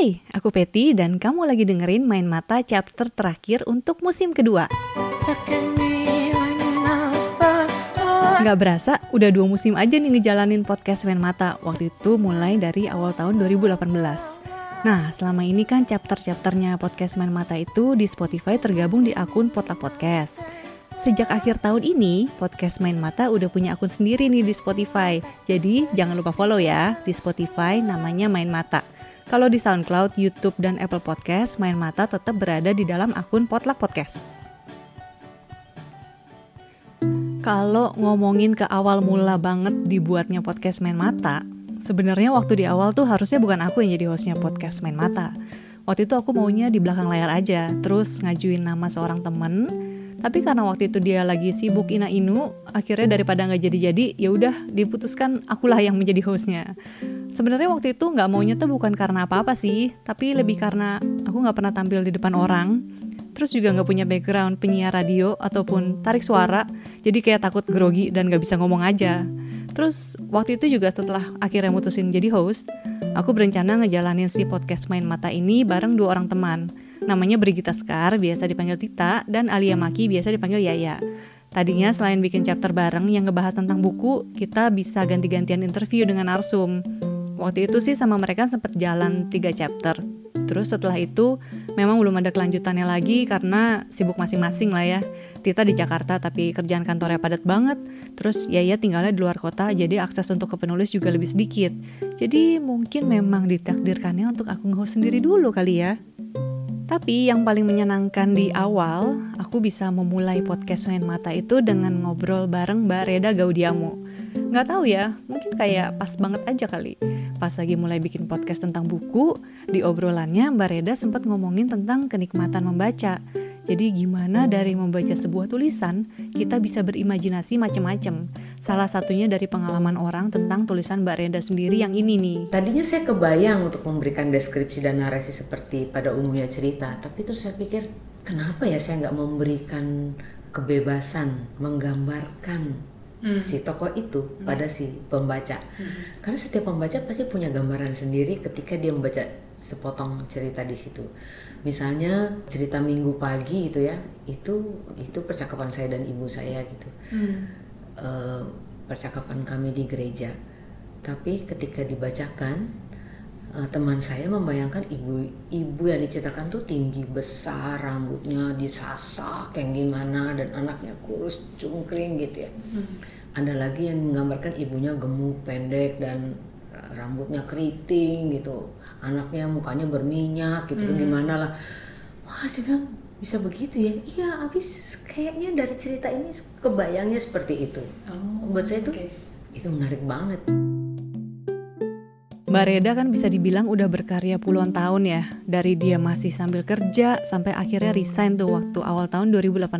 Hai, aku Peti dan kamu lagi dengerin Main Mata chapter terakhir untuk musim kedua. Nggak berasa, udah dua musim aja nih ngejalanin podcast Main Mata. Waktu itu mulai dari awal tahun 2018. Nah, selama ini kan chapter-chapternya podcast Main Mata itu di Spotify tergabung di akun Potluck Podcast. Sejak akhir tahun ini, podcast Main Mata udah punya akun sendiri nih di Spotify. Jadi, jangan lupa follow ya. Di Spotify namanya Main Mata. Kalau di SoundCloud, YouTube, dan Apple Podcast, Main Mata tetap berada di dalam akun Potluck Podcast. Kalau ngomongin ke awal mula banget dibuatnya podcast Main Mata, sebenarnya waktu di awal tuh harusnya bukan aku yang jadi hostnya podcast Main Mata. Waktu itu aku maunya di belakang layar aja, terus ngajuin nama seorang temen. Tapi karena waktu itu dia lagi sibuk ina inu, akhirnya daripada nggak jadi-jadi, ya udah diputuskan akulah yang menjadi hostnya. Sebenarnya waktu itu nggak maunya tuh bukan karena apa-apa sih, tapi lebih karena aku nggak pernah tampil di depan orang. Terus juga nggak punya background penyiar radio ataupun tarik suara, jadi kayak takut grogi dan nggak bisa ngomong aja. Terus waktu itu juga setelah akhirnya mutusin jadi host, aku berencana ngejalanin si podcast Main Mata ini bareng dua orang teman. Namanya Brigita Skar, biasa dipanggil Tita, dan Alia Maki, biasa dipanggil Yaya. Tadinya selain bikin chapter bareng yang ngebahas tentang buku, kita bisa ganti-gantian interview dengan Arsum. Waktu itu sih sama mereka sempat jalan tiga chapter. Terus setelah itu memang belum ada kelanjutannya lagi karena sibuk masing-masing lah ya. Tita di Jakarta tapi kerjaan kantornya padat banget. Terus Yaya tinggalnya di luar kota jadi akses untuk ke penulis juga lebih sedikit. Jadi mungkin memang ditakdirkannya untuk aku nge sendiri dulu kali ya. Tapi yang paling menyenangkan di awal, aku bisa memulai podcast Main Mata itu dengan ngobrol bareng Mbak Reda Gaudiamo. Nggak tahu ya, mungkin kayak pas banget aja kali. Pas lagi mulai bikin podcast tentang buku, di obrolannya Mbak Reda sempat ngomongin tentang kenikmatan membaca. Jadi gimana dari membaca sebuah tulisan, kita bisa berimajinasi macam-macam. Salah satunya dari pengalaman orang tentang tulisan Mbak Reda sendiri yang ini nih. Tadinya saya kebayang untuk memberikan deskripsi dan narasi seperti pada umumnya cerita, tapi terus saya pikir kenapa ya saya nggak memberikan kebebasan menggambarkan hmm. si tokoh itu hmm. pada si pembaca. Hmm. Karena setiap pembaca pasti punya gambaran sendiri ketika dia membaca sepotong cerita di situ. Misalnya cerita Minggu pagi itu ya, itu itu percakapan saya dan ibu saya gitu. Hmm. Uh, percakapan kami di gereja. Tapi ketika dibacakan uh, teman saya membayangkan ibu-ibu yang diceritakan tuh tinggi besar, rambutnya disasak yang gimana dan anaknya kurus cungkring gitu ya. Hmm. Ada lagi yang menggambarkan ibunya gemuk, pendek dan rambutnya keriting gitu anaknya mukanya berminyak gitu hmm. gimana lah wah saya bilang bisa begitu ya iya habis kayaknya dari cerita ini kebayangnya seperti itu oh, buat saya itu okay. itu menarik banget Mbak Reda kan bisa dibilang udah berkarya puluhan tahun ya. Dari dia masih sambil kerja sampai akhirnya resign tuh waktu awal tahun 2018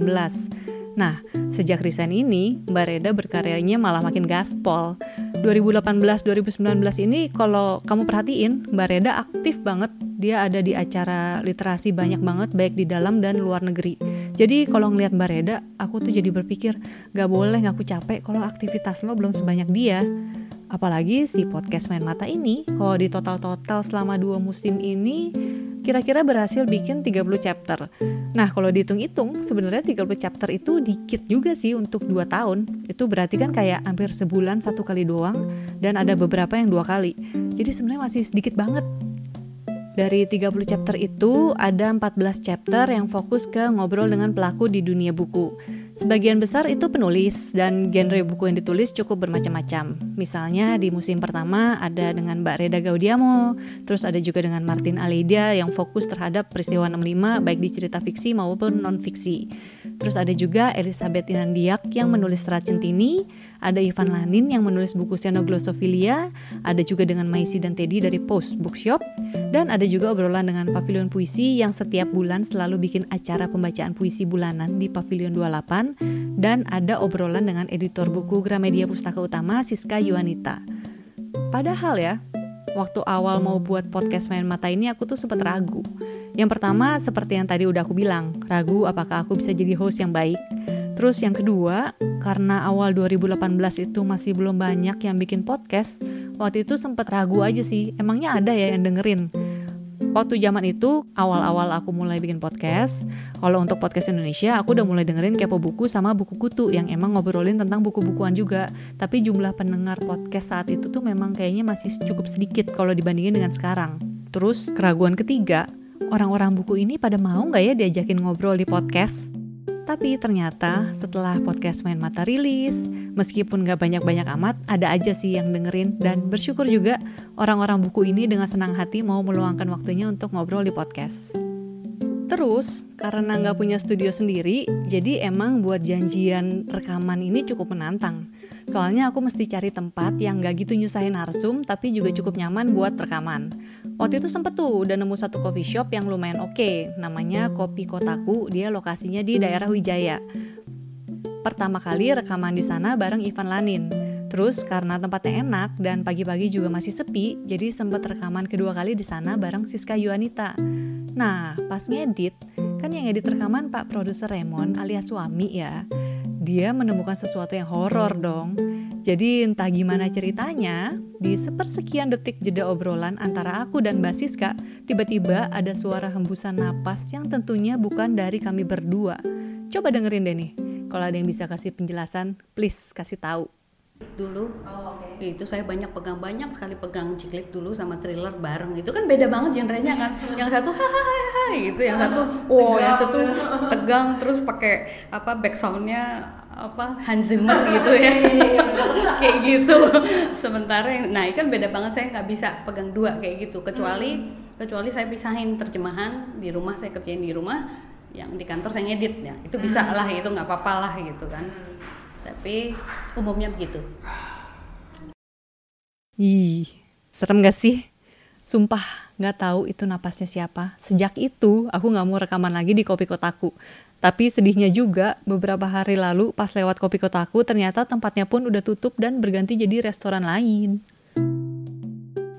Nah, sejak resign ini, Mbak Reda berkaryanya malah makin gaspol. 2018-2019 ini kalau kamu perhatiin Mbak Reda aktif banget. Dia ada di acara literasi banyak banget baik di dalam dan luar negeri. Jadi kalau ngelihat Mbak Reda aku tuh jadi berpikir gak boleh ngaku capek. Kalau aktivitas lo belum sebanyak dia apalagi si podcast main mata ini kalau di total-total selama dua musim ini kira-kira berhasil bikin 30 chapter. Nah, kalau dihitung-hitung, sebenarnya 30 chapter itu dikit juga sih untuk 2 tahun. Itu berarti kan kayak hampir sebulan satu kali doang, dan ada beberapa yang dua kali. Jadi sebenarnya masih sedikit banget. Dari 30 chapter itu, ada 14 chapter yang fokus ke ngobrol dengan pelaku di dunia buku. Sebagian besar itu penulis dan genre buku yang ditulis cukup bermacam-macam. Misalnya di musim pertama ada dengan Mbak Reda Gaudiamo, terus ada juga dengan Martin Aleida yang fokus terhadap peristiwa 65 baik di cerita fiksi maupun non-fiksi. Terus ada juga Elizabeth Inandiak yang menulis Serat Centini, ada Ivan Lanin yang menulis buku Xenoglosophilia, ada juga dengan Maisi dan Teddy dari Post Bookshop, dan ada juga obrolan dengan Pavilion Puisi yang setiap bulan selalu bikin acara pembacaan puisi bulanan di Pavilion 28, dan ada obrolan dengan editor buku Gramedia Pustaka Utama Siska Yuanita. Padahal ya, waktu awal mau buat podcast main mata ini aku tuh sempat ragu yang pertama, seperti yang tadi udah aku bilang, ragu apakah aku bisa jadi host yang baik. Terus yang kedua, karena awal 2018 itu masih belum banyak yang bikin podcast, waktu itu sempat ragu aja sih, emangnya ada ya yang dengerin. Waktu zaman itu, awal-awal aku mulai bikin podcast, kalau untuk podcast Indonesia, aku udah mulai dengerin Kepo Buku sama Buku Kutu yang emang ngobrolin tentang buku-bukuan juga. Tapi jumlah pendengar podcast saat itu tuh memang kayaknya masih cukup sedikit kalau dibandingin dengan sekarang. Terus, keraguan ketiga, orang-orang buku ini pada mau nggak ya diajakin ngobrol di podcast? Tapi ternyata setelah podcast Main Mata rilis, meskipun gak banyak-banyak amat, ada aja sih yang dengerin dan bersyukur juga orang-orang buku ini dengan senang hati mau meluangkan waktunya untuk ngobrol di podcast. Terus, karena nggak punya studio sendiri, jadi emang buat janjian rekaman ini cukup menantang. Soalnya aku mesti cari tempat yang gak gitu nyusahin narsum tapi juga cukup nyaman buat rekaman. Waktu itu sempet tuh udah nemu satu coffee shop yang lumayan oke, okay, namanya Kopi Kotaku, dia lokasinya di daerah Wijaya. Pertama kali rekaman di sana bareng Ivan Lanin. Terus karena tempatnya enak dan pagi-pagi juga masih sepi, jadi sempat rekaman kedua kali di sana bareng Siska Yuanita. Nah, pas ngedit, kan yang edit rekaman Pak produser Raymond alias suami ya dia menemukan sesuatu yang horor dong. Jadi entah gimana ceritanya, di sepersekian detik jeda obrolan antara aku dan Mbak Siska, tiba-tiba ada suara hembusan napas yang tentunya bukan dari kami berdua. Coba dengerin deh nih, kalau ada yang bisa kasih penjelasan, please kasih tahu dulu oh, okay. itu saya banyak pegang banyak sekali pegang ciklik dulu sama thriller bareng itu kan beda banget genrenya kan yang satu hahaha gitu yang satu wow yang satu tegang terus pakai apa backsoundnya apa Hans Zimmer gitu ya. Kayak gitu. Sementara yang nah kan beda banget saya nggak bisa pegang dua kayak gitu. Kecuali kecuali saya pisahin terjemahan di rumah saya kerjain di rumah yang di kantor saya ngedit ya. Itu bisa lah itu nggak apa-apa lah gitu kan. Tapi umumnya begitu. Ih serem gak sih sumpah nggak tahu itu napasnya siapa. Sejak itu aku nggak mau rekaman lagi di kopi kotaku. Tapi sedihnya juga beberapa hari lalu pas lewat kopi kotaku ternyata tempatnya pun udah tutup dan berganti jadi restoran lain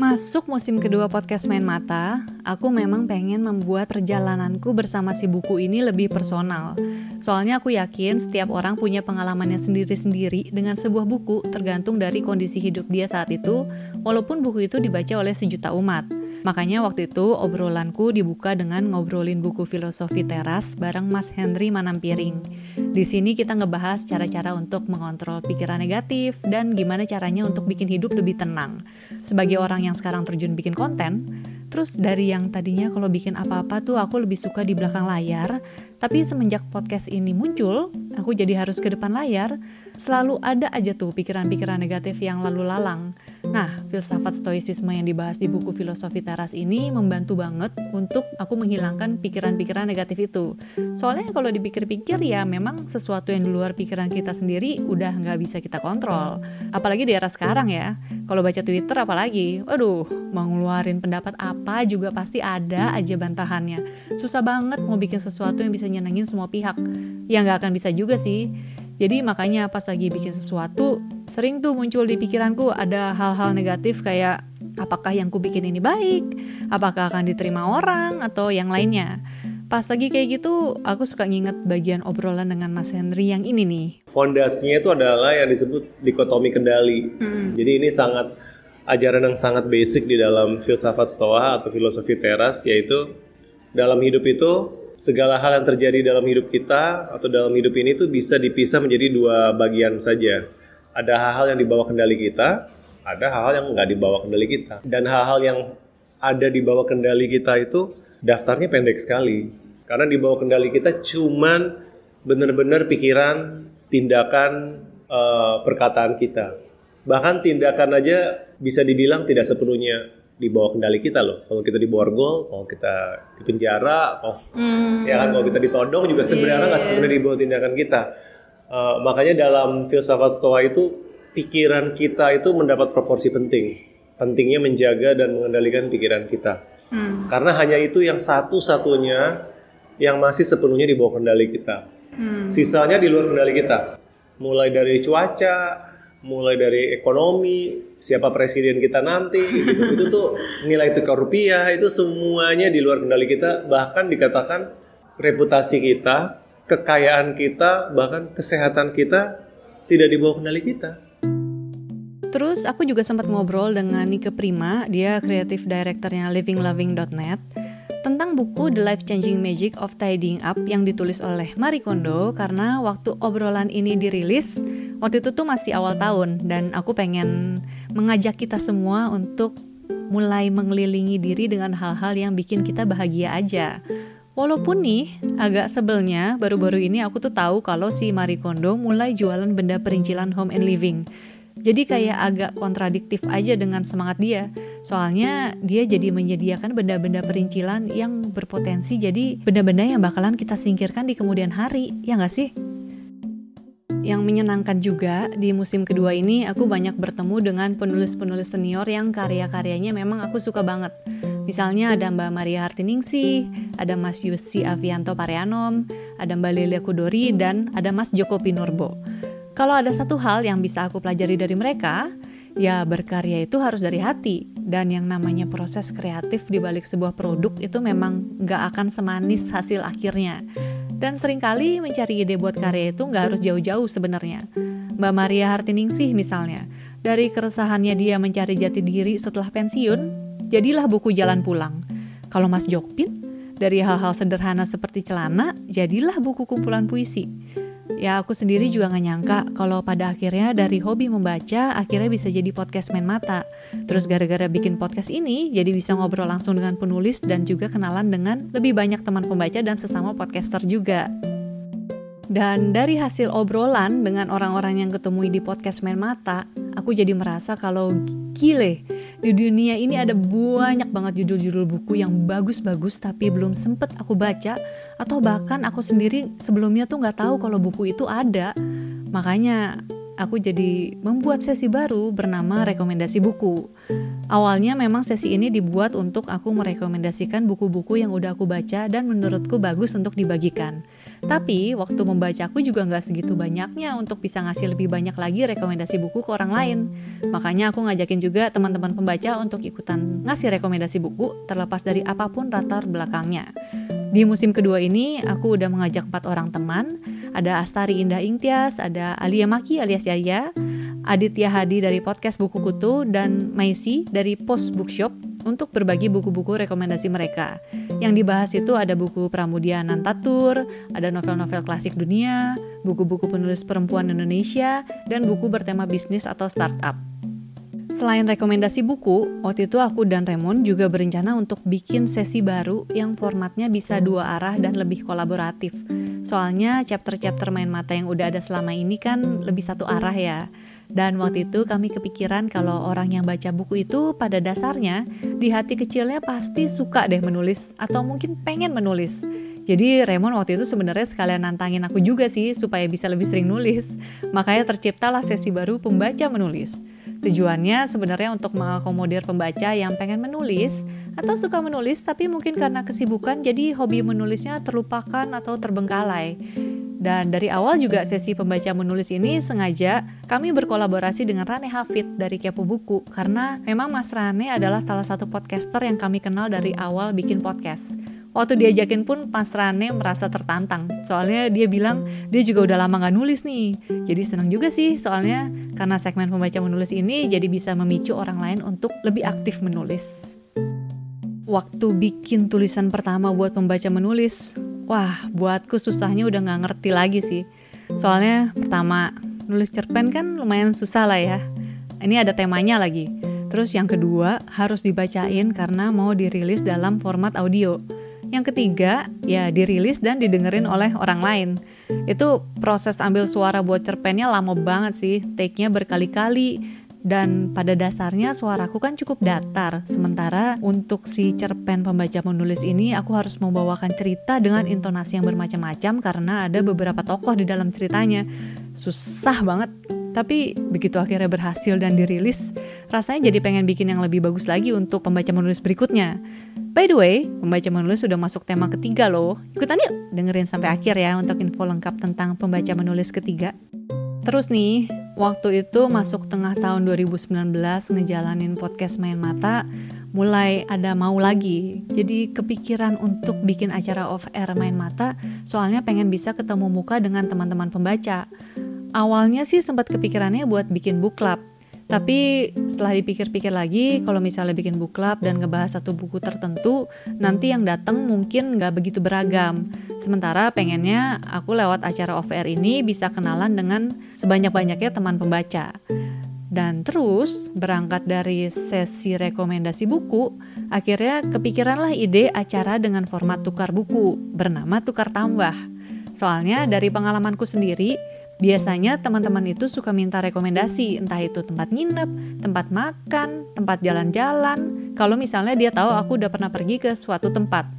Masuk musim kedua podcast Main Mata, aku memang pengen membuat perjalananku bersama si buku ini lebih personal. Soalnya aku yakin setiap orang punya pengalamannya sendiri-sendiri dengan sebuah buku tergantung dari kondisi hidup dia saat itu, walaupun buku itu dibaca oleh sejuta umat. Makanya waktu itu obrolanku dibuka dengan ngobrolin buku filosofi teras bareng Mas Henry Manampiring. Di sini kita ngebahas cara-cara untuk mengontrol pikiran negatif dan gimana caranya untuk bikin hidup lebih tenang. Sebagai orang yang sekarang terjun bikin konten, terus dari yang tadinya kalau bikin apa-apa tuh aku lebih suka di belakang layar, tapi semenjak podcast ini muncul, aku jadi harus ke depan layar, selalu ada aja tuh pikiran-pikiran negatif yang lalu lalang. Nah, filsafat stoicisme yang dibahas di buku Filosofi Teras ini membantu banget untuk aku menghilangkan pikiran-pikiran negatif itu. Soalnya kalau dipikir-pikir ya memang sesuatu yang di luar pikiran kita sendiri udah nggak bisa kita kontrol. Apalagi di era sekarang ya. Kalau baca Twitter apalagi, aduh, mau ngeluarin pendapat apa juga pasti ada aja bantahannya. Susah banget mau bikin sesuatu yang bisa nyenengin semua pihak. Ya nggak akan bisa juga sih. Jadi makanya pas lagi bikin sesuatu, sering tuh muncul di pikiranku ada hal-hal negatif kayak apakah yang ku bikin ini baik, apakah akan diterima orang atau yang lainnya. Pas lagi kayak gitu, aku suka nginget bagian obrolan dengan Mas Henry yang ini nih. Fondasinya itu adalah yang disebut dikotomi kendali. Hmm. Jadi ini sangat ajaran yang sangat basic di dalam filsafat stoa atau filosofi teras yaitu dalam hidup itu segala hal yang terjadi dalam hidup kita atau dalam hidup ini tuh bisa dipisah menjadi dua bagian saja. Ada hal-hal yang dibawa kendali kita, ada hal-hal yang nggak dibawa kendali kita. Dan hal-hal yang ada di bawah kendali kita itu daftarnya pendek sekali. Karena di bawah kendali kita cuman benar-benar pikiran, tindakan, uh, perkataan kita. Bahkan tindakan aja bisa dibilang tidak sepenuhnya di bawah kendali kita loh. Kalau kita di gol, kalau kita di penjara, kalau hmm. ya kan kalau kita ditodong juga sebenarnya nggak yeah. sebenarnya di bawah tindakan kita. Uh, makanya dalam filsafat stoa itu pikiran kita itu mendapat proporsi penting. Pentingnya menjaga dan mengendalikan pikiran kita. Hmm. Karena hanya itu yang satu-satunya yang masih sepenuhnya di bawah kendali kita. Hmm. Sisanya di luar kendali kita. Mulai dari cuaca, mulai dari ekonomi, siapa presiden kita nanti, gitu. itu tuh nilai tukar rupiah itu semuanya di luar kendali kita, bahkan dikatakan reputasi kita, kekayaan kita, bahkan kesehatan kita tidak di bawah kendali kita. Terus aku juga sempat ngobrol dengan Nike Prima, dia kreatif directornya livingloving.net tentang buku The Life Changing Magic of Tidying Up yang ditulis oleh Marie Kondo karena waktu obrolan ini dirilis waktu itu tuh masih awal tahun dan aku pengen mengajak kita semua untuk mulai mengelilingi diri dengan hal-hal yang bikin kita bahagia aja. Walaupun nih agak sebelnya baru-baru ini aku tuh tahu kalau si Marie Kondo mulai jualan benda perincilan home and living. Jadi kayak agak kontradiktif aja dengan semangat dia. Soalnya dia jadi menyediakan benda-benda perincilan yang berpotensi jadi benda-benda yang bakalan kita singkirkan di kemudian hari, ya nggak sih? Yang menyenangkan juga di musim kedua ini aku banyak bertemu dengan penulis-penulis senior yang karya-karyanya memang aku suka banget. Misalnya ada Mbak Maria Hartiningsih, ada Mas Yusi Avianto Pareanom, ada Mbak Lilia Kudori, dan ada Mas Joko Pinurbo. Kalau ada satu hal yang bisa aku pelajari dari mereka, ya berkarya itu harus dari hati. Dan yang namanya proses kreatif di balik sebuah produk itu memang nggak akan semanis hasil akhirnya. Dan sering kali mencari ide buat karya itu nggak harus jauh-jauh sebenarnya. Mbak Maria Hartiningsih misalnya, dari keresahannya dia mencari jati diri setelah pensiun, jadilah buku Jalan Pulang. Kalau Mas Jokpin, dari hal-hal sederhana seperti celana, jadilah buku kumpulan puisi. Ya aku sendiri juga gak nyangka kalau pada akhirnya dari hobi membaca akhirnya bisa jadi podcast main mata. Terus gara-gara bikin podcast ini jadi bisa ngobrol langsung dengan penulis dan juga kenalan dengan lebih banyak teman pembaca dan sesama podcaster juga. Dan dari hasil obrolan dengan orang-orang yang ketemui di podcast main mata, aku jadi merasa kalau gile di dunia ini ada banyak banget judul-judul buku yang bagus-bagus tapi belum sempet aku baca atau bahkan aku sendiri sebelumnya tuh nggak tahu kalau buku itu ada. Makanya aku jadi membuat sesi baru bernama rekomendasi buku. Awalnya memang sesi ini dibuat untuk aku merekomendasikan buku-buku yang udah aku baca dan menurutku bagus untuk dibagikan tapi waktu membaca aku juga nggak segitu banyaknya untuk bisa ngasih lebih banyak lagi rekomendasi buku ke orang lain. Makanya aku ngajakin juga teman-teman pembaca untuk ikutan ngasih rekomendasi buku terlepas dari apa pun latar belakangnya. Di musim kedua ini, aku udah mengajak empat orang teman. Ada Astari Indah Ingtias, ada Alia Maki alias Yaya, Aditya Hadi dari podcast Buku Kutu, dan Maisi dari Post Bookshop untuk berbagi buku-buku rekomendasi mereka. Yang dibahas itu ada buku Pramudia Nantatur, ada novel-novel klasik dunia, buku-buku penulis perempuan Indonesia, dan buku bertema bisnis atau startup. Selain rekomendasi buku, waktu itu aku dan Raymond juga berencana untuk bikin sesi baru yang formatnya bisa dua arah dan lebih kolaboratif. Soalnya chapter-chapter main mata yang udah ada selama ini kan lebih satu arah ya. Dan waktu itu kami kepikiran kalau orang yang baca buku itu pada dasarnya di hati kecilnya pasti suka deh menulis atau mungkin pengen menulis. Jadi Raymond waktu itu sebenarnya sekalian nantangin aku juga sih supaya bisa lebih sering nulis. Makanya terciptalah sesi baru pembaca menulis. Tujuannya sebenarnya untuk mengakomodir pembaca yang pengen menulis atau suka menulis tapi mungkin karena kesibukan jadi hobi menulisnya terlupakan atau terbengkalai. Dan dari awal juga sesi pembaca menulis ini sengaja kami berkolaborasi dengan Rane Hafid dari Kepo Buku karena memang Mas Rane adalah salah satu podcaster yang kami kenal dari awal bikin podcast. Waktu diajakin pun Mas Rane merasa tertantang. Soalnya dia bilang dia juga udah lama gak nulis nih. Jadi senang juga sih soalnya karena segmen pembaca menulis ini jadi bisa memicu orang lain untuk lebih aktif menulis. Waktu bikin tulisan pertama buat pembaca menulis, wah buatku susahnya udah gak ngerti lagi sih. Soalnya pertama, nulis cerpen kan lumayan susah lah ya. Ini ada temanya lagi. Terus yang kedua harus dibacain karena mau dirilis dalam format audio. Yang ketiga, ya dirilis dan didengerin oleh orang lain. Itu proses ambil suara buat cerpennya lama banget sih, take-nya berkali-kali. Dan pada dasarnya suaraku kan cukup datar. Sementara untuk si cerpen pembaca menulis ini aku harus membawakan cerita dengan intonasi yang bermacam-macam karena ada beberapa tokoh di dalam ceritanya. Susah banget tapi begitu akhirnya berhasil dan dirilis, rasanya jadi pengen bikin yang lebih bagus lagi untuk pembaca menulis berikutnya. By the way, pembaca menulis sudah masuk tema ketiga loh. Ikutan yuk, dengerin sampai akhir ya untuk info lengkap tentang pembaca menulis ketiga. Terus nih, waktu itu masuk tengah tahun 2019 ngejalanin podcast Main Mata, mulai ada mau lagi. Jadi kepikiran untuk bikin acara off air Main Mata, soalnya pengen bisa ketemu muka dengan teman-teman pembaca. Awalnya sih sempat kepikirannya buat bikin book club, Tapi setelah dipikir-pikir lagi, kalau misalnya bikin book club dan ngebahas satu buku tertentu, nanti yang datang mungkin nggak begitu beragam. Sementara pengennya aku lewat acara air ini bisa kenalan dengan sebanyak-banyaknya teman pembaca. Dan terus berangkat dari sesi rekomendasi buku, akhirnya kepikiranlah ide acara dengan format tukar buku bernama Tukar Tambah. Soalnya dari pengalamanku sendiri, Biasanya teman-teman itu suka minta rekomendasi, entah itu tempat nginep, tempat makan, tempat jalan-jalan. Kalau misalnya dia tahu aku udah pernah pergi ke suatu tempat.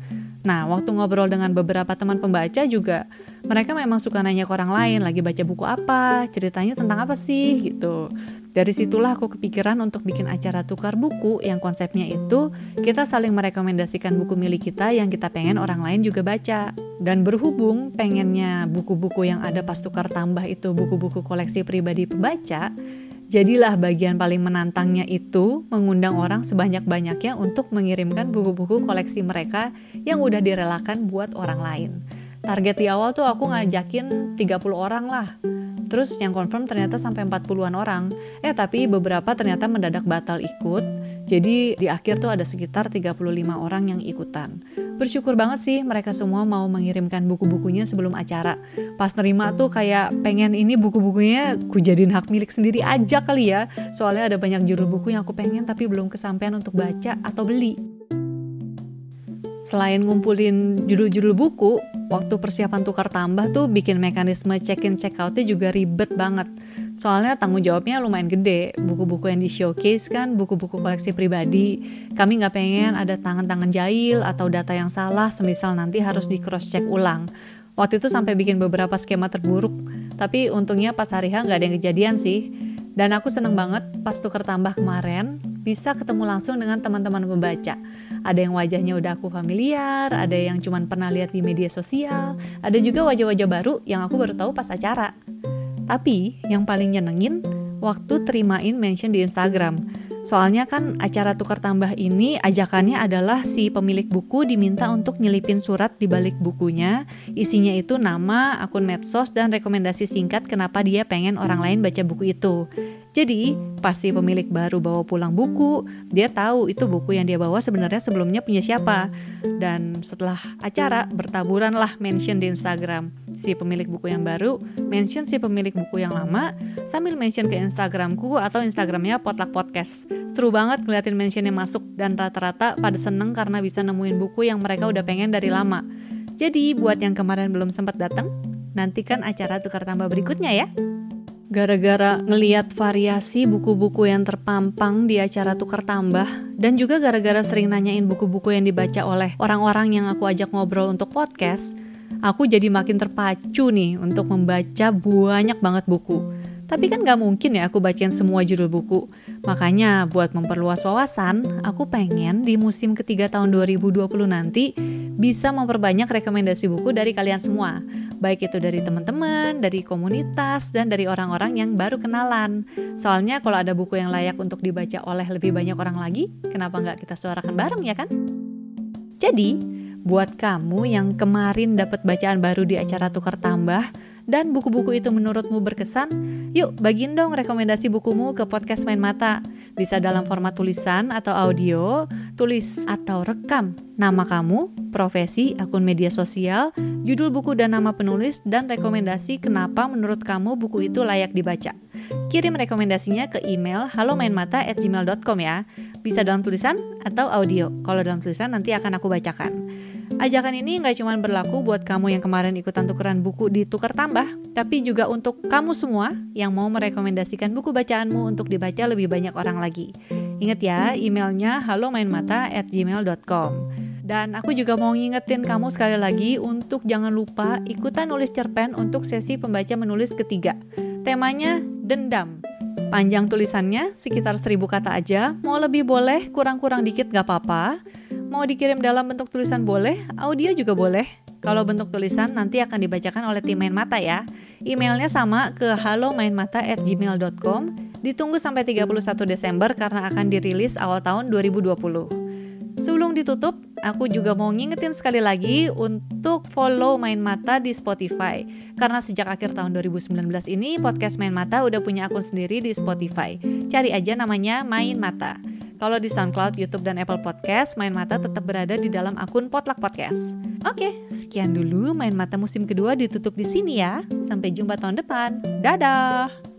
Nah, waktu ngobrol dengan beberapa teman pembaca juga, mereka memang suka nanya ke orang lain, lagi baca buku apa, ceritanya tentang apa sih, gitu. Dari situlah aku kepikiran untuk bikin acara tukar buku yang konsepnya itu kita saling merekomendasikan buku milik kita yang kita pengen orang lain juga baca. Dan berhubung pengennya buku-buku yang ada pas tukar tambah itu buku-buku koleksi pribadi pembaca, jadilah bagian paling menantangnya itu mengundang orang sebanyak-banyaknya untuk mengirimkan buku-buku koleksi mereka yang udah direlakan buat orang lain. Target di awal tuh aku ngajakin 30 orang lah Terus yang confirm ternyata sampai 40-an orang. Eh tapi beberapa ternyata mendadak batal ikut. Jadi di akhir tuh ada sekitar 35 orang yang ikutan. Bersyukur banget sih mereka semua mau mengirimkan buku-bukunya sebelum acara. Pas nerima tuh kayak pengen ini buku-bukunya ku jadiin hak milik sendiri aja kali ya. Soalnya ada banyak judul buku yang aku pengen tapi belum kesampaian untuk baca atau beli. Selain ngumpulin judul-judul buku, waktu persiapan tukar tambah tuh bikin mekanisme check-in check-outnya juga ribet banget. Soalnya tanggung jawabnya lumayan gede. Buku-buku yang di showcase kan buku-buku koleksi pribadi. Kami nggak pengen ada tangan-tangan jahil atau data yang salah semisal nanti harus di cross check ulang. Waktu itu sampai bikin beberapa skema terburuk. Tapi untungnya pas hari H nggak ada yang kejadian sih. Dan aku seneng banget pas tukar tambah kemarin bisa ketemu langsung dengan teman-teman pembaca. Ada yang wajahnya udah aku familiar, ada yang cuman pernah lihat di media sosial, ada juga wajah-wajah baru yang aku baru tahu pas acara. Tapi yang paling nyenengin waktu terimain mention di Instagram. Soalnya kan acara tukar tambah ini ajakannya adalah si pemilik buku diminta untuk nyelipin surat di balik bukunya. Isinya itu nama, akun medsos, dan rekomendasi singkat kenapa dia pengen orang lain baca buku itu. Jadi, pas si pemilik baru bawa pulang buku, dia tahu itu buku yang dia bawa sebenarnya sebelumnya punya siapa. Dan setelah acara, bertaburanlah mention di Instagram. Si pemilik buku yang baru, mention si pemilik buku yang lama, sambil mention ke Instagramku atau Instagramnya Potluck Podcast. Seru banget ngeliatin mentionnya masuk dan rata-rata pada seneng karena bisa nemuin buku yang mereka udah pengen dari lama. Jadi, buat yang kemarin belum sempat datang, nantikan acara tukar tambah berikutnya ya gara-gara ngeliat variasi buku-buku yang terpampang di acara tukar tambah dan juga gara-gara sering nanyain buku-buku yang dibaca oleh orang-orang yang aku ajak ngobrol untuk podcast, aku jadi makin terpacu nih untuk membaca banyak banget buku. Tapi kan gak mungkin ya aku bacain semua judul buku. Makanya buat memperluas wawasan, aku pengen di musim ketiga tahun 2020 nanti bisa memperbanyak rekomendasi buku dari kalian semua. Baik itu dari teman-teman, dari komunitas, dan dari orang-orang yang baru kenalan. Soalnya kalau ada buku yang layak untuk dibaca oleh lebih banyak orang lagi, kenapa nggak kita suarakan bareng ya kan? Jadi, buat kamu yang kemarin dapat bacaan baru di acara tukar tambah, dan buku-buku itu menurutmu berkesan, yuk bagiin dong rekomendasi bukumu ke podcast Main Mata. Bisa dalam format tulisan atau audio, tulis atau rekam nama kamu, profesi, akun media sosial, judul buku dan nama penulis, dan rekomendasi kenapa menurut kamu buku itu layak dibaca. Kirim rekomendasinya ke email halomainmata@gmail.com ya. Bisa dalam tulisan atau audio. Kalau dalam tulisan nanti akan aku bacakan. Ajakan ini nggak cuma berlaku buat kamu yang kemarin ikutan tukeran buku di Tukar Tambah, tapi juga untuk kamu semua yang mau merekomendasikan buku bacaanmu untuk dibaca lebih banyak orang lagi. Ingat ya, emailnya halomainmata@gmail.com. Dan aku juga mau ngingetin kamu sekali lagi untuk jangan lupa ikutan nulis cerpen untuk sesi pembaca menulis ketiga. Temanya dendam. Panjang tulisannya sekitar seribu kata aja, mau lebih boleh, kurang-kurang dikit gak apa-apa. Mau dikirim dalam bentuk tulisan boleh, audio juga boleh. Kalau bentuk tulisan nanti akan dibacakan oleh tim Main Mata ya. Emailnya sama ke halomainmata@gmail.com. Ditunggu sampai 31 Desember karena akan dirilis awal tahun 2020. Sebelum ditutup, aku juga mau ngingetin sekali lagi untuk follow Main Mata di Spotify. Karena sejak akhir tahun 2019 ini, podcast Main Mata udah punya akun sendiri di Spotify. Cari aja namanya Main Mata. Kalau di SoundCloud, YouTube, dan Apple Podcast, Main Mata tetap berada di dalam akun Potluck Podcast. Oke, sekian dulu Main Mata musim kedua ditutup di sini ya. Sampai jumpa tahun depan. Dadah!